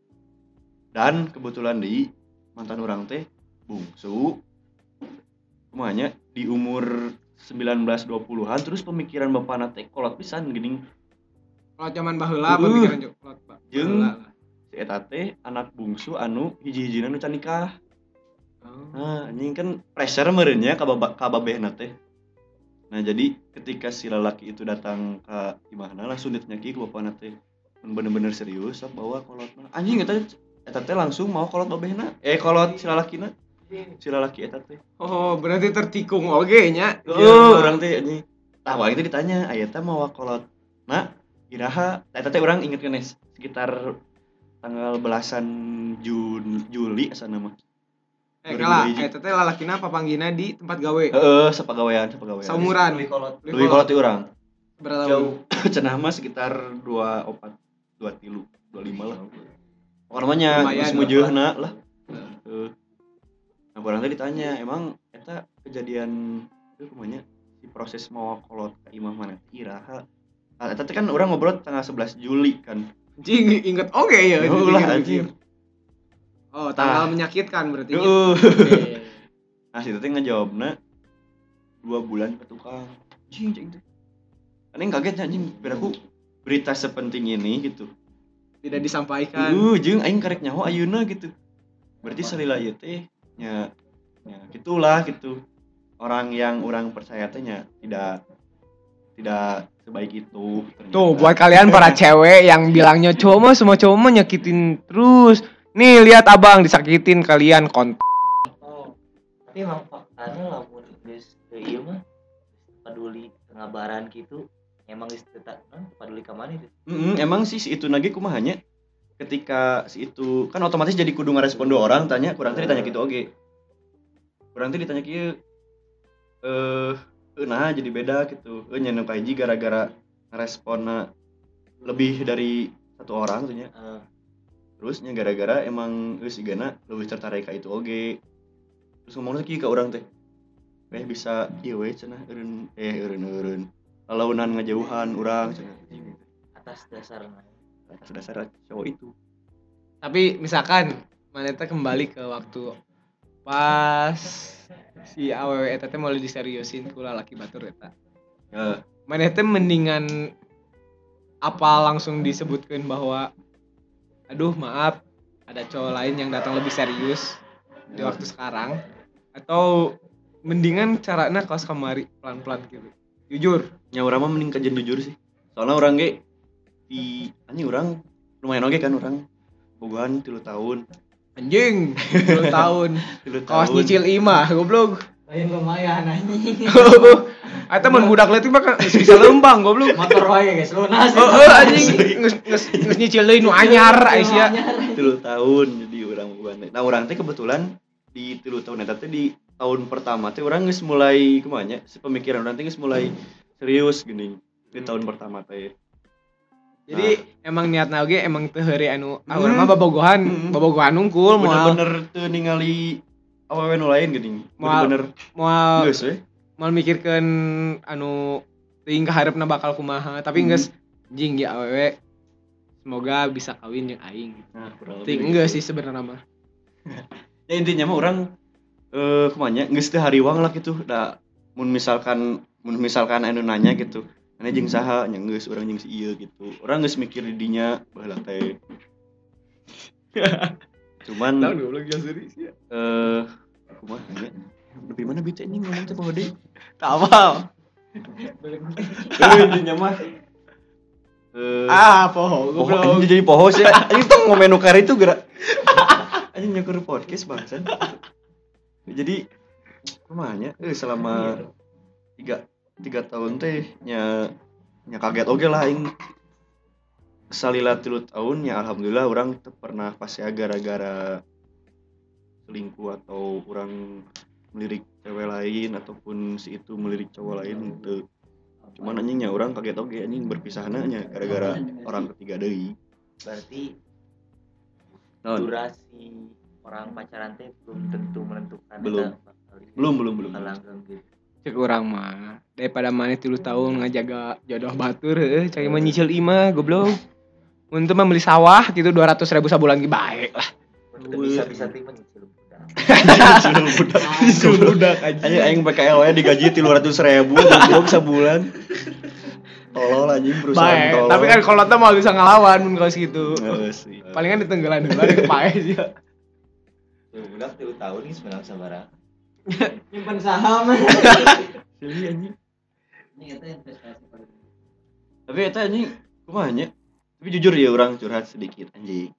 Dan kebetulan di mantan orang teh bungsu. Kumanya di umur 19-20-an terus pemikiran bapana teh kolot pisan geuning kalau zaman baheula Uh. pemikiran Jok. Kalau ba- Jeung. si eta teh anak bungsu anu hiji-hijina nu can nikah. Oh. Nah, anjing kan pressure meureun nya ka baba- ka babehna teh. Nah, jadi ketika si lalaki itu datang ke imahna langsung ditanya ke bapana teh. Mun bener-bener serius sok bawa kolotna. Anjing eta eta teh langsung mau kolot babehna. Eh kolot si lalakina. Si lalaki eta teh. oh berarti tertikung oge nya Oh, orang teh anjing. Tah wae teh ditanya, aya teh mau kolot. Nah, iraha eta teh urang inget kan sekitar tanggal belasan Jun Juli asana mah. eh kalah 2002 hiji. eta teh lalakina papanggina di tempat gawe Heeh, sepagawean, sepagawean. saumuran Beli kolot. Lebih kolot ti urang. berapa Jauh. [coughs] Cenah mah sekitar 2 opat 2 tilu, 25 lah. Pokoknya geus mujeuhna lah. Heeh. Nah, urang teh ditanya, emang eta kejadian itu kumanya si proses mau kolot ka imah mana iraha. Nah, eta kan orang ngobrol tanggal 11 Juli kan. anjing inget oge ya Oh, lah anjing. oh tanggal Tah. menyakitkan berarti. Heeh. Oke. Nah, si teh ngejawabna dua bulan ke tukang. Anjing, anjing teh. Kaget anjing, beraku berita sepenting ini gitu. tidak disampaikan Uh, jeung aing karek nyaho ayeuna gitu. Berarti salila ieu teh nya ya gitulah gitu. Orang yang orang percaya teh nya tidak tidak sebaik itu ternyata. Tuh buat kalian para [laughs] cewek yang bilangnya cowok mah semua cowok mah nyakitin terus. Nih lihat abang disakitin kalian kon. Oh. Tapi emang faktanya lamun geus ieu mah peduli ngabaran gitu emang geus ta- non, peduli ka mana itu. Mm-mm, emang sih si itu nage kumaha nya ketika si itu kan otomatis jadi kudu ngarespon dua orang tanya kurang teh ditanya gitu oge. Kurang teh ditanya kieu eh eh, nah jadi beda gitu. Eh nya nu kahiji gara-gara ngaresponna lebih dari satu orang tuh nya. Eh, terusnya gara-gara emang geus sigana lebih tertarik ka itu oge terus ngomongnya kieu ka urang teh eh bisa ieu we cenah eh eureun eureun lalaunan ngajauhan urang cenah atas dasarnya atas dasar cowok itu. Tapi misalkan mana teh kembali ke waktu pas si aww eta teh mau diseriusin ku lalaki batur eta. ya. Mana teh mendingan apa langsung disebutkan bahwa aduh maaf ada cowok lain yang datang lebih serius di waktu sekarang. Atau mendingan caranya kaos kamari pelan-pelan gitu. Jujur, nya urang mah mending kajian jujur sih. Soalnya orang ge di anjing orang lumayan oge kan orang? Bogohan tilu tahun. Anjing 10 [laughs] tahun. Tilu tahun. nyicil imah goblok. lain lumayan anjing. [laughs] Eta mun budak leutik mah bisa lembang goblok. motor wae guys lunas. [laughs] Oh, oh anjing. Geus nyicil deui nu anyar Aisyah. tilu tahun jadi orang bukan nah orang teh kebetulan di tilu tahun eta teh di tahun pertama teh orang geus mulai ke mana sepemikiran orang teh geus mulai serius gini di tahun pertama teh Jadi emang niatna oge emang teu heure anu awewe mah bobogohan, Hmm. bobogohan unggul moal bener-bener teu ningali awewe nu lain gini moal geus we moal mikirkeun anu teuing kaharepna bakal kumaha, tapi Hmm. geus jing ya awewe semoga bisa kawin jeung aing. nah Ting enggak gitu. sih sebenarnya mah. [laughs] ya intinya mah orang eh ke mana geus teu hariwang lah gitu da mun misalkan mun misalkan anu nanya gitu ane jeung saha nya geus urang jeung si ieu gitu. Orang geus mikir di dinya baheula teh [laughs] cuman goblok ya serius ya. eh aku mah nanya lebih mana bita ini ngomong teh pohode Tak apa. eh intinya mah eh Ah, poho poho goblok. anjing jadi poho sih. [laughs] Anjing tuh ngomen nukar itu gerak. Anjing nyakur podcast bangsan jadi kumanya eh selama tiga tiga tahun teh nya nya kaget. Oge lah aing salila tilu tahun ya alhamdulillah orang pernah pasti gara-gara selingkuh atau orang melirik cewek lain ataupun si itu melirik cowok lain gitu. Cuman anjingnya orang kaget oge anjing berpisahnya nya gara-gara orang ketiga deui. Berarti Naon? durasi orang pacaran teh belum tentu menentukan Belum. belum belum belum. gitu Cek urang mah. Daripada maneh 3 tahun ngajaga jodoh batur heuh cai mah nyicil imah goblok. Untuk mah beli sawah gitu 200 ribu sabulan ge bae lah. bisa bisa terima nyicil budak. [laughs] Sudah budak Anjing. Aing PKL we digaji 300 ribu Goblok sebulan. Tolol anjing perusahaan tolol. tapi kan kalau mah bisa ngelawan mun kalau segitu. Palingan ditenggelan ke pae sih. Tuh, budak tilu tahun nih sebenarnya sabaraha nyimpen saham Silih anjing ini eta investasi paling Tapi eta anjing Kumaha nya Tapi jujur ya orang curhat sedikit anjing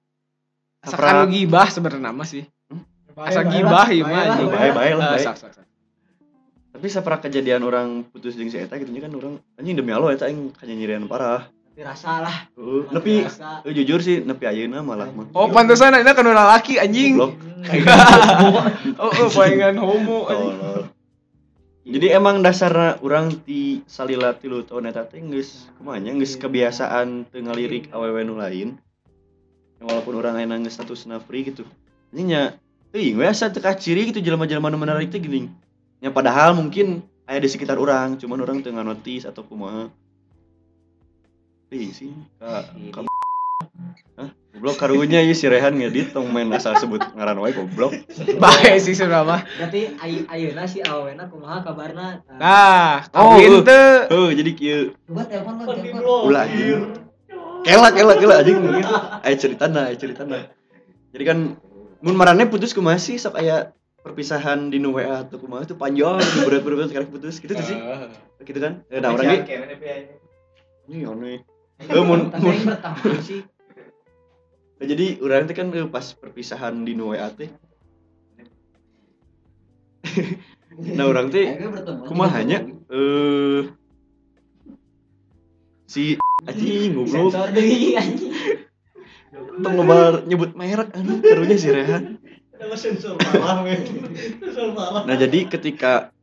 Asalkan lu gibah sebenarnya mah sih. Hmm? Asal gibah ieu mah anjing. Bae-bae lah, Ah, bae. sak, sak, sak. Tapi sapra kejadian orang putus jeung si eta gitu nya kan orang anjing demi Allah eta aing kanyirian parah tapi rasa lah Heeh, nepi rasa eh, jujur sih nepi ayeuna malah mah Oh, pantesan ini kan laki anjing. Goblok. [laughs] oh, oh, palingan homo [laughs] anjing. Jadi emang dasarnya orang di salila tilu tahun eta teh geus kumaha nya geus kebiasaan teu ngalirik awewe nu lain. Walaupun orang aya geus statusna free gitu. Anjing nya teuing we asa teu kaciri gitu jelema-jelema nu menarik teh geuning. Ya padahal mungkin aya di sekitar orang, cuman orang teu nganotis atau kumaha. Teuing sih. Ka ka Hah? Goblok karunya ieu si Rehan ngedit tong main asal sebut ngaran wae goblok. Bae sih sebenarnya mah. berarti ay ayeuna si awena kumaha kabarna? Nah, Oh, kawin uh. teu. Oh, jadi kieu. Coba telepon lo telepon. ulah anjing kela kela kela anjing ayo cerita nah ayo cerita nah jadi kan mun marane putus kumaha sih? Sok aya perpisahan di nu WA atau kumaha itu panjang berat berat sekarang putus. Gitu tuh sih? Gitu kan? Eh, nah orang ini. ini. Aneh eh mun bertahan sih. Nah, [laughs] jadi orang teh kan eh, pas perpisahan di nu WA teh nah orang teh Akhirnya bertemu kumaha nya eh si [laughs] anjing goblok. Sensor deui anjing. Tong ngobar nyebut merek anjing karunya si Rehan. Nah, jadi ketika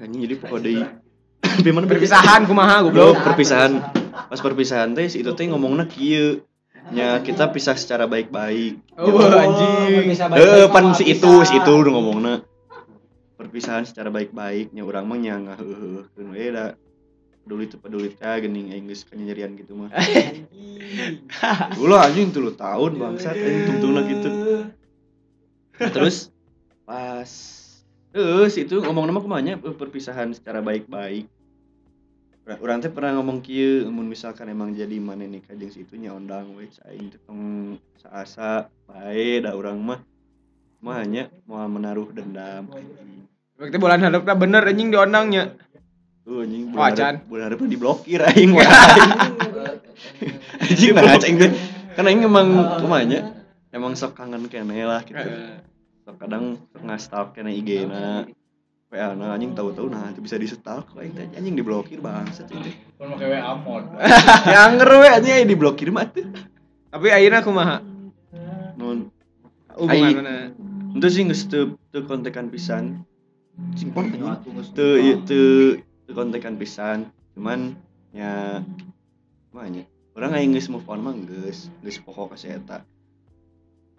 anjing jadi pokok deui [coughs] Tapi mana Perpisahan? Kumaha Goblok, goblok. perpisahan. Pas perpisahan teh si itu teh ngomongna kieu. Nya kita pisah secara baik-baik. Oh, anjing. Eh, pan si itu, si itu udah ngomongna. Perpisahan secara baik-baik nya urang mah nya ngaheuh keun we da peduli teu peduli teh geuning aing geus gitu mah. Ulah anjing 3 tahun bangsat anjing tungtungna gitu. Terus pas terus itu ngomong nama kumanya perpisahan secara baik-baik Urang teh pernah ngomong kieu mun misalkan emang jadi mana nikah jeung si itu nya ondang we aing teh tong saasa bae da urang mah mah hanya mau menaruh dendam. Berarti bulan hadapna bener anjing diondangnya. Tuh anjing Oh, bulan acan. hareup- bulan hareup diblokir aing mah [laughs] anjing nah aing teh kan aing emang kumanya emang sok kangen keneh lah gitu sok kadang sok ngastalk kena IG-na WA nah anjing tahu-tahu nah itu bisa di stalk kok aing teh anjing diblokir bangsat itu Pun pakai WA mod. [laughs] yang ngeru we anjing aya diblokir mah teh Tapi ayeuna kumaha? non Hubungan mana? itu sih geus teu teu kontekan pisan. Simpon anjing. Teu ieu teu teu kontekan pisan. Cuman ya banyak. Orang aing geus move on mah geus geus pokok ka si eta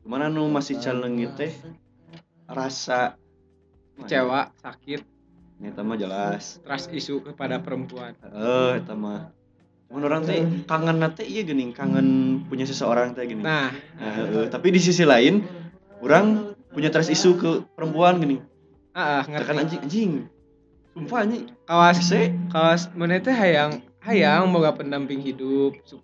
cuman anu masih caleng teh rasa Kecewa, sakit, Eta mah jelas. trust isu kepada perempuan. Eh, eta mah. Cuman orang teh kangen teh iya geuning, kangen punya seseorang teh gini. Nah, Nah, tapi di sisi lain orang punya trust isu ke perempuan gini. ah, Tekan ngerti. anjing anjing. Sumpah anjing. Kawas Se kawas mana teh hayang hayang boga pendamping hidup, su-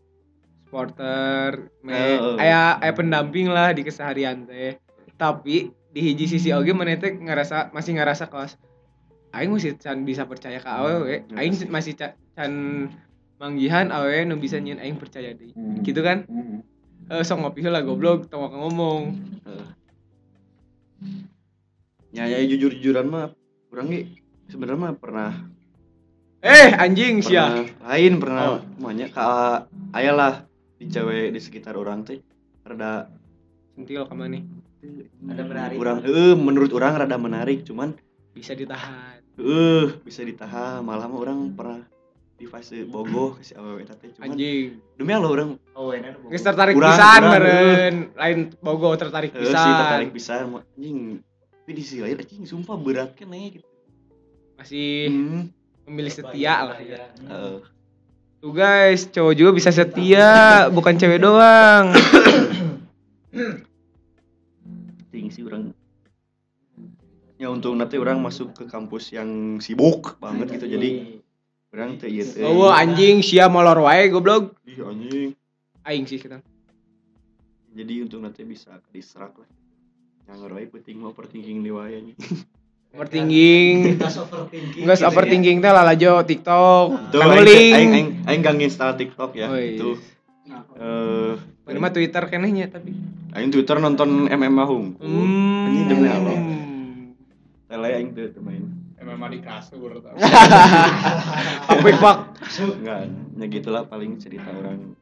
supporter, me, Heeh. aya aya pendamping lah di keseharian teh. Tapi di hiji sisi oge mana teh ngerasa masih ngerasa kawas aing masih can bisa percaya ke awewe, aing masih ca- can manggihan awewe nu bisa nyeun aing percaya deui. Gitu kan? Eh sok ngopi heula goblok, tong ngomong. ya ya jujur-jujuran mah ge sebenarnya mah pernah Eh, anjing sia. pernah lain pernah Oh. banyak ka ayalah di cewek di sekitar orang teh rada Sentil ka nih Ada menarik. orang eh menurut orang rada menarik cuman bisa ditahan. eh bisa ditahan malah mah orang pernah di fase bogoh ke si awewe eta teh cuman Anjing. demi Allah orang Oh, enak. Geus tertarik Urang, pisan meureun. Lain bogo tertarik eh, pisan. sih tertarik pisan anjing tapi di sisi lain anjing sumpah berat kan nih gitu Masih hmm. memilih setia lah ya. eh, Tuh guys, cowok juga bisa setia, bukan cewek doang. [coughs] sih orang ya untung nanti orang masuk ke kampus yang sibuk banget gitu jadi orang teh ieu teh Oh, anjing sia molor wae goblok. Ih, anjing Aing sih kita. jadi untung nanti bisa diserak lah yang wae penting mau overthinking di wae anjing Overthinking. [laughs] Gas overthinking. Enggak overthinking teh lalajo TikTok. Tuh, aing, aing, aing, aing gak install TikTok ya. Oh, iya. Itu eh Mana mah Twitter kenehnya tapi. aing Twitter nonton MM Mahung. Hmm. Anjing demi Allah. Tele aing teu teu main. MMA di kasur tau. [laughs] Apa pak? Enggak, ya gitulah paling cerita orang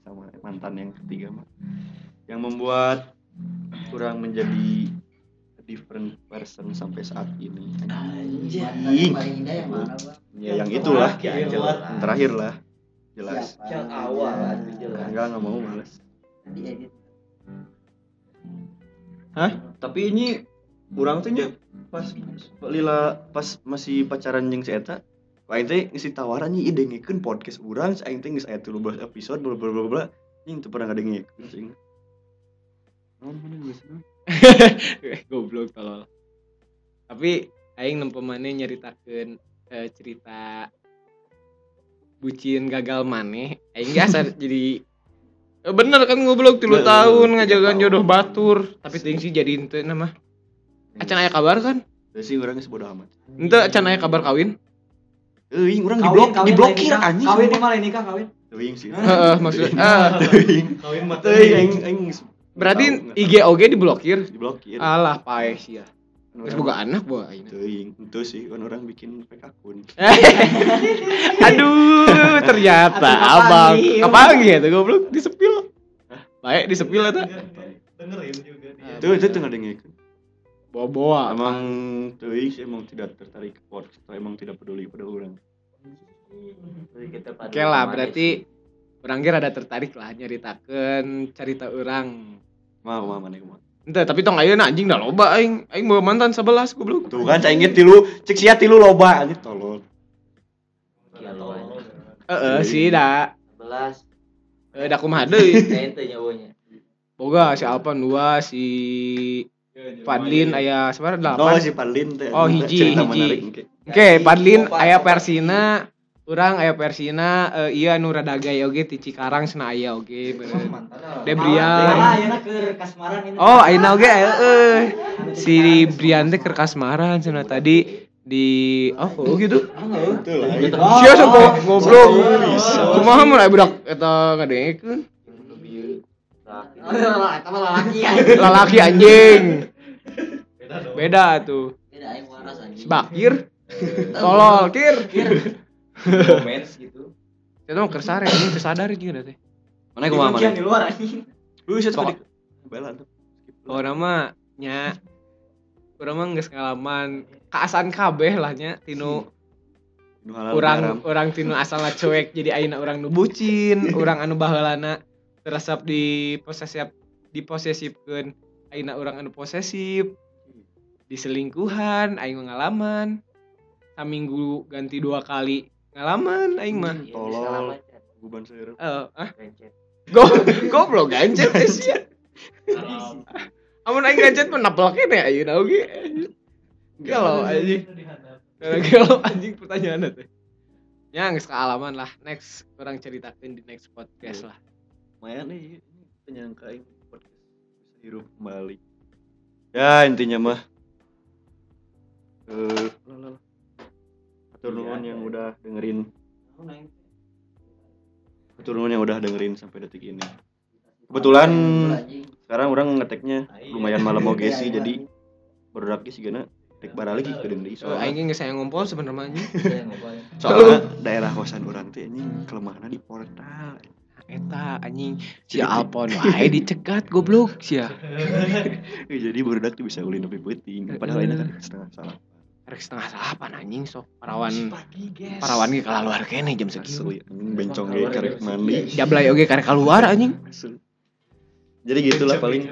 sama mantan yang ketiga mah. Yang membuat kurang menjadi different person sampai saat ini. Anjing. Anjing. Paling indah yang mana, Bang? Ya yang itulah, Ya, yang terakhir lah. Jelas. Siapa? Yang awal aduh jelas. Enggak, enggak mau males. Tadi edit. tapi ini kurang tuh nya pas lila pas masih pacaran jeung si eta aing teh ngisi tawaran nih ide ngikeun podcast urang aing teh geus aya 13 episode bla bla bla bla ning teu pernah naon mana geus [laughs] Eh, Goblok tolol. Tapi aing nempemane nyaritakeun eh, cerita bucin gagal maneh. Aing ge [laughs] asa jadi Eh, bener kan goblok 3 Bener, tahun tahun. jodoh batur, tapi ting sih jadi ente nama. Acan aya kabar kan? Teu sih urang geus bodo amat Ente acan aya kabar kawin? euy urang Kawin, diblok kawin, diblokir anjing Kawin nih malah nikah kawin. teuing sih Heeh, maksudnya teuing [laughs] Kawin mah teuing aing aing geus berarti IG oge diblokir. diblokir Alah pae sia. Urang- boga anak boga aing. teuing itu sih kan orang bikin fake akun [laughs] Aduh, ternyata abang kapangi. kapangi ya tuh goblok disepil. Baik disepil eta. dengerin juga dia. itu itu tengah dengerin Bawa-bawa. emang teuing sih emang tidak tertarik ke atau emang tidak peduli pada orang Jadi kita pada Oke lah, ke mana berarti orang ge rada tertarik lah nyaritakeun cerita orang. mau mau mana mau Ente tapi tong ayeuna anjing dah loba aing. Aing bawa mantan 11 goblok. tuh kan saya inget tilu cek sia tilu loba anjir tolol? Ya lo aja. Heeh sih da. 11. Eh da kumaha deui. [laughs] Saya ente nyawanya. Boga si Alpan dua si Fadlin aya sebenarnya oh delapan. si Padlin teh Oh, anjing, hiji, hiji. oke Padlin Opat, aya. Persina, urang aya Persina, eh, iya nu rada gaya oge ti Cikarang cenah aya oge. bener. Debrian. Kasmaran ini. Oh, ayeuna oge aya euy. Si Brian teh keur kasmaran cenah tadi di oh, oh gitu. itu lah itu. Sia sampo goblok. Kumaha mun aya budak eta ngadengekeun? Oh, ya. Lalaki anjing. Beda tuh. Beda aing waras anjing. Bakir. Tolol, kir. Romance gitu. Itu mah kersare ini kesadar juga teh. Mana kumaha mana? di luar anjing Lu sih Pokok- tadi. Bela tuh. Oh nama nya urang mah geus ngalaman kaasan kabeh lah nya urang haram. urang tinu asalna cuek jadi ayeuna urang nu bucin, urang anu baheulana teresap di posesif diposesifkeun ayeuna urang anu posesif. Diselingkuhan aing mah ngalaman. Saminggu ganti dua kali ngalaman aing mah. Iya, Tolol. Beban saya. Eh, ah, Gancet. go goblok gancet eh, sia. [laughs] Amun aing gancet mah naplak kene ayeuna oge. Galau anjing. Karena galau anjing pertanyaan teh. Ya geus kealaman lah. Next orang ceritakan di next podcast lah. lumayan nih ini penyangka ini podcast bisa hidup kembali ya intinya mah eh lah, atur nuhun yang udah dengerin. Atur nuhun yang udah dengerin sampai detik ini. Kebetulan sekarang orang ngeteknya lumayan malam [laughs] oge sih jadi baru lagi sih gana tek bara lagi ke deui So, soalnya. Aing geus saya ngompol sebenarnya. Iya, [laughs] [laughs] soalnya daerah kosan orang teh anjing kelemahannya di portal. Eta anjing. Si Alpon wae dicegat goblok sia. jadi baru tuh bisa ulin lebih penting padahal ini kan setengah salah Rek setengah salapan anjing sok. Parawan parawan ge keluar kene jam anjing bencong ge karek mandi. Jablay oge karek keluar anjing. Jadi gitulah paling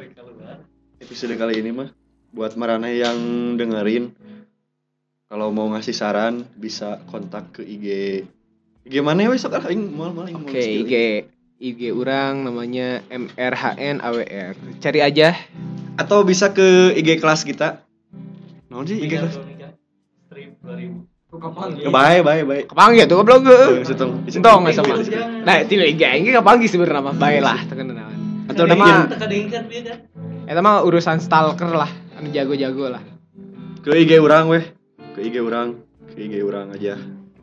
episode kali ini mah. Buat marana yang dengerin kalau mau ngasih saran bisa kontak ke IG IG mana ya wes sok ah, aing mal mal Oke. IG IG orang namanya MRHN AWR. Cari aja. atau bisa ke IG kelas kita. Sih IG kelas? Strip 2000. ya bye bye bye Kepanggil tuh goblok Eh, setong nggak sama. Nah, tina IG aing ge kepanggil sebenarnya mah bae lah tekan naon. atau kan. eta mah urusan stalker lah, anu jago-jago lah. ke IG orang weh ke IG orang ke IG orang aja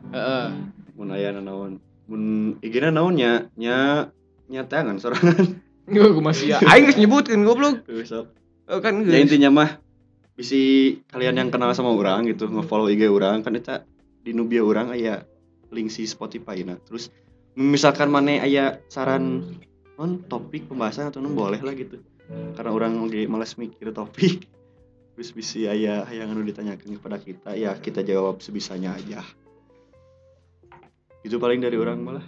Heeh. mun aya naon mun IG-na naon nya nya nya tangan sorangan Gue masih ya. Aing geus nyebutkeun goblok. besok Eh, kan ya geus. intinya mah bisi kalian yang kenal sama orang gitu nge-follow IG orang kan eta di Nubia orang aya link si Spotify. Nah terus misalkan mana aya saran non topik pembahasan atau non boleh lah gitu. Karena orang lagi males mikir topik. Terus bisi aya yang anu ditanyakan kepada kita ya kita jawab sebisanya aja. Itu paling dari orang malah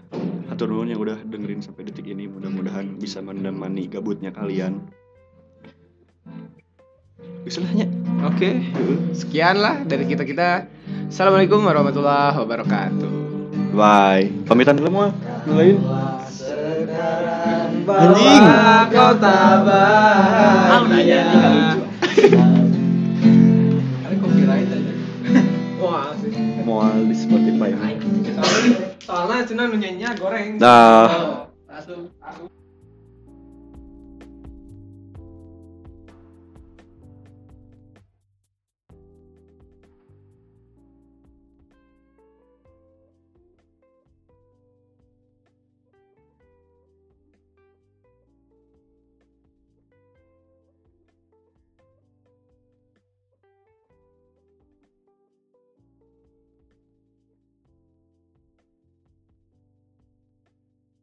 atau nuhun yang udah dengerin sampai detik ini. Mudah-mudahan bisa menemani gabutnya kalian Istilahnya Oke. Sekian lah dari kita-kita. Assalamualaikum warahmatullahi wabarakatuh. Bye. Pamitan dulu mau. Lain. Anjing. Ah, aja. Wah, asik. Mual di Spotify. Soalnya, soalnya cina nyanyinya goreng. Dah. Langsung, langsung.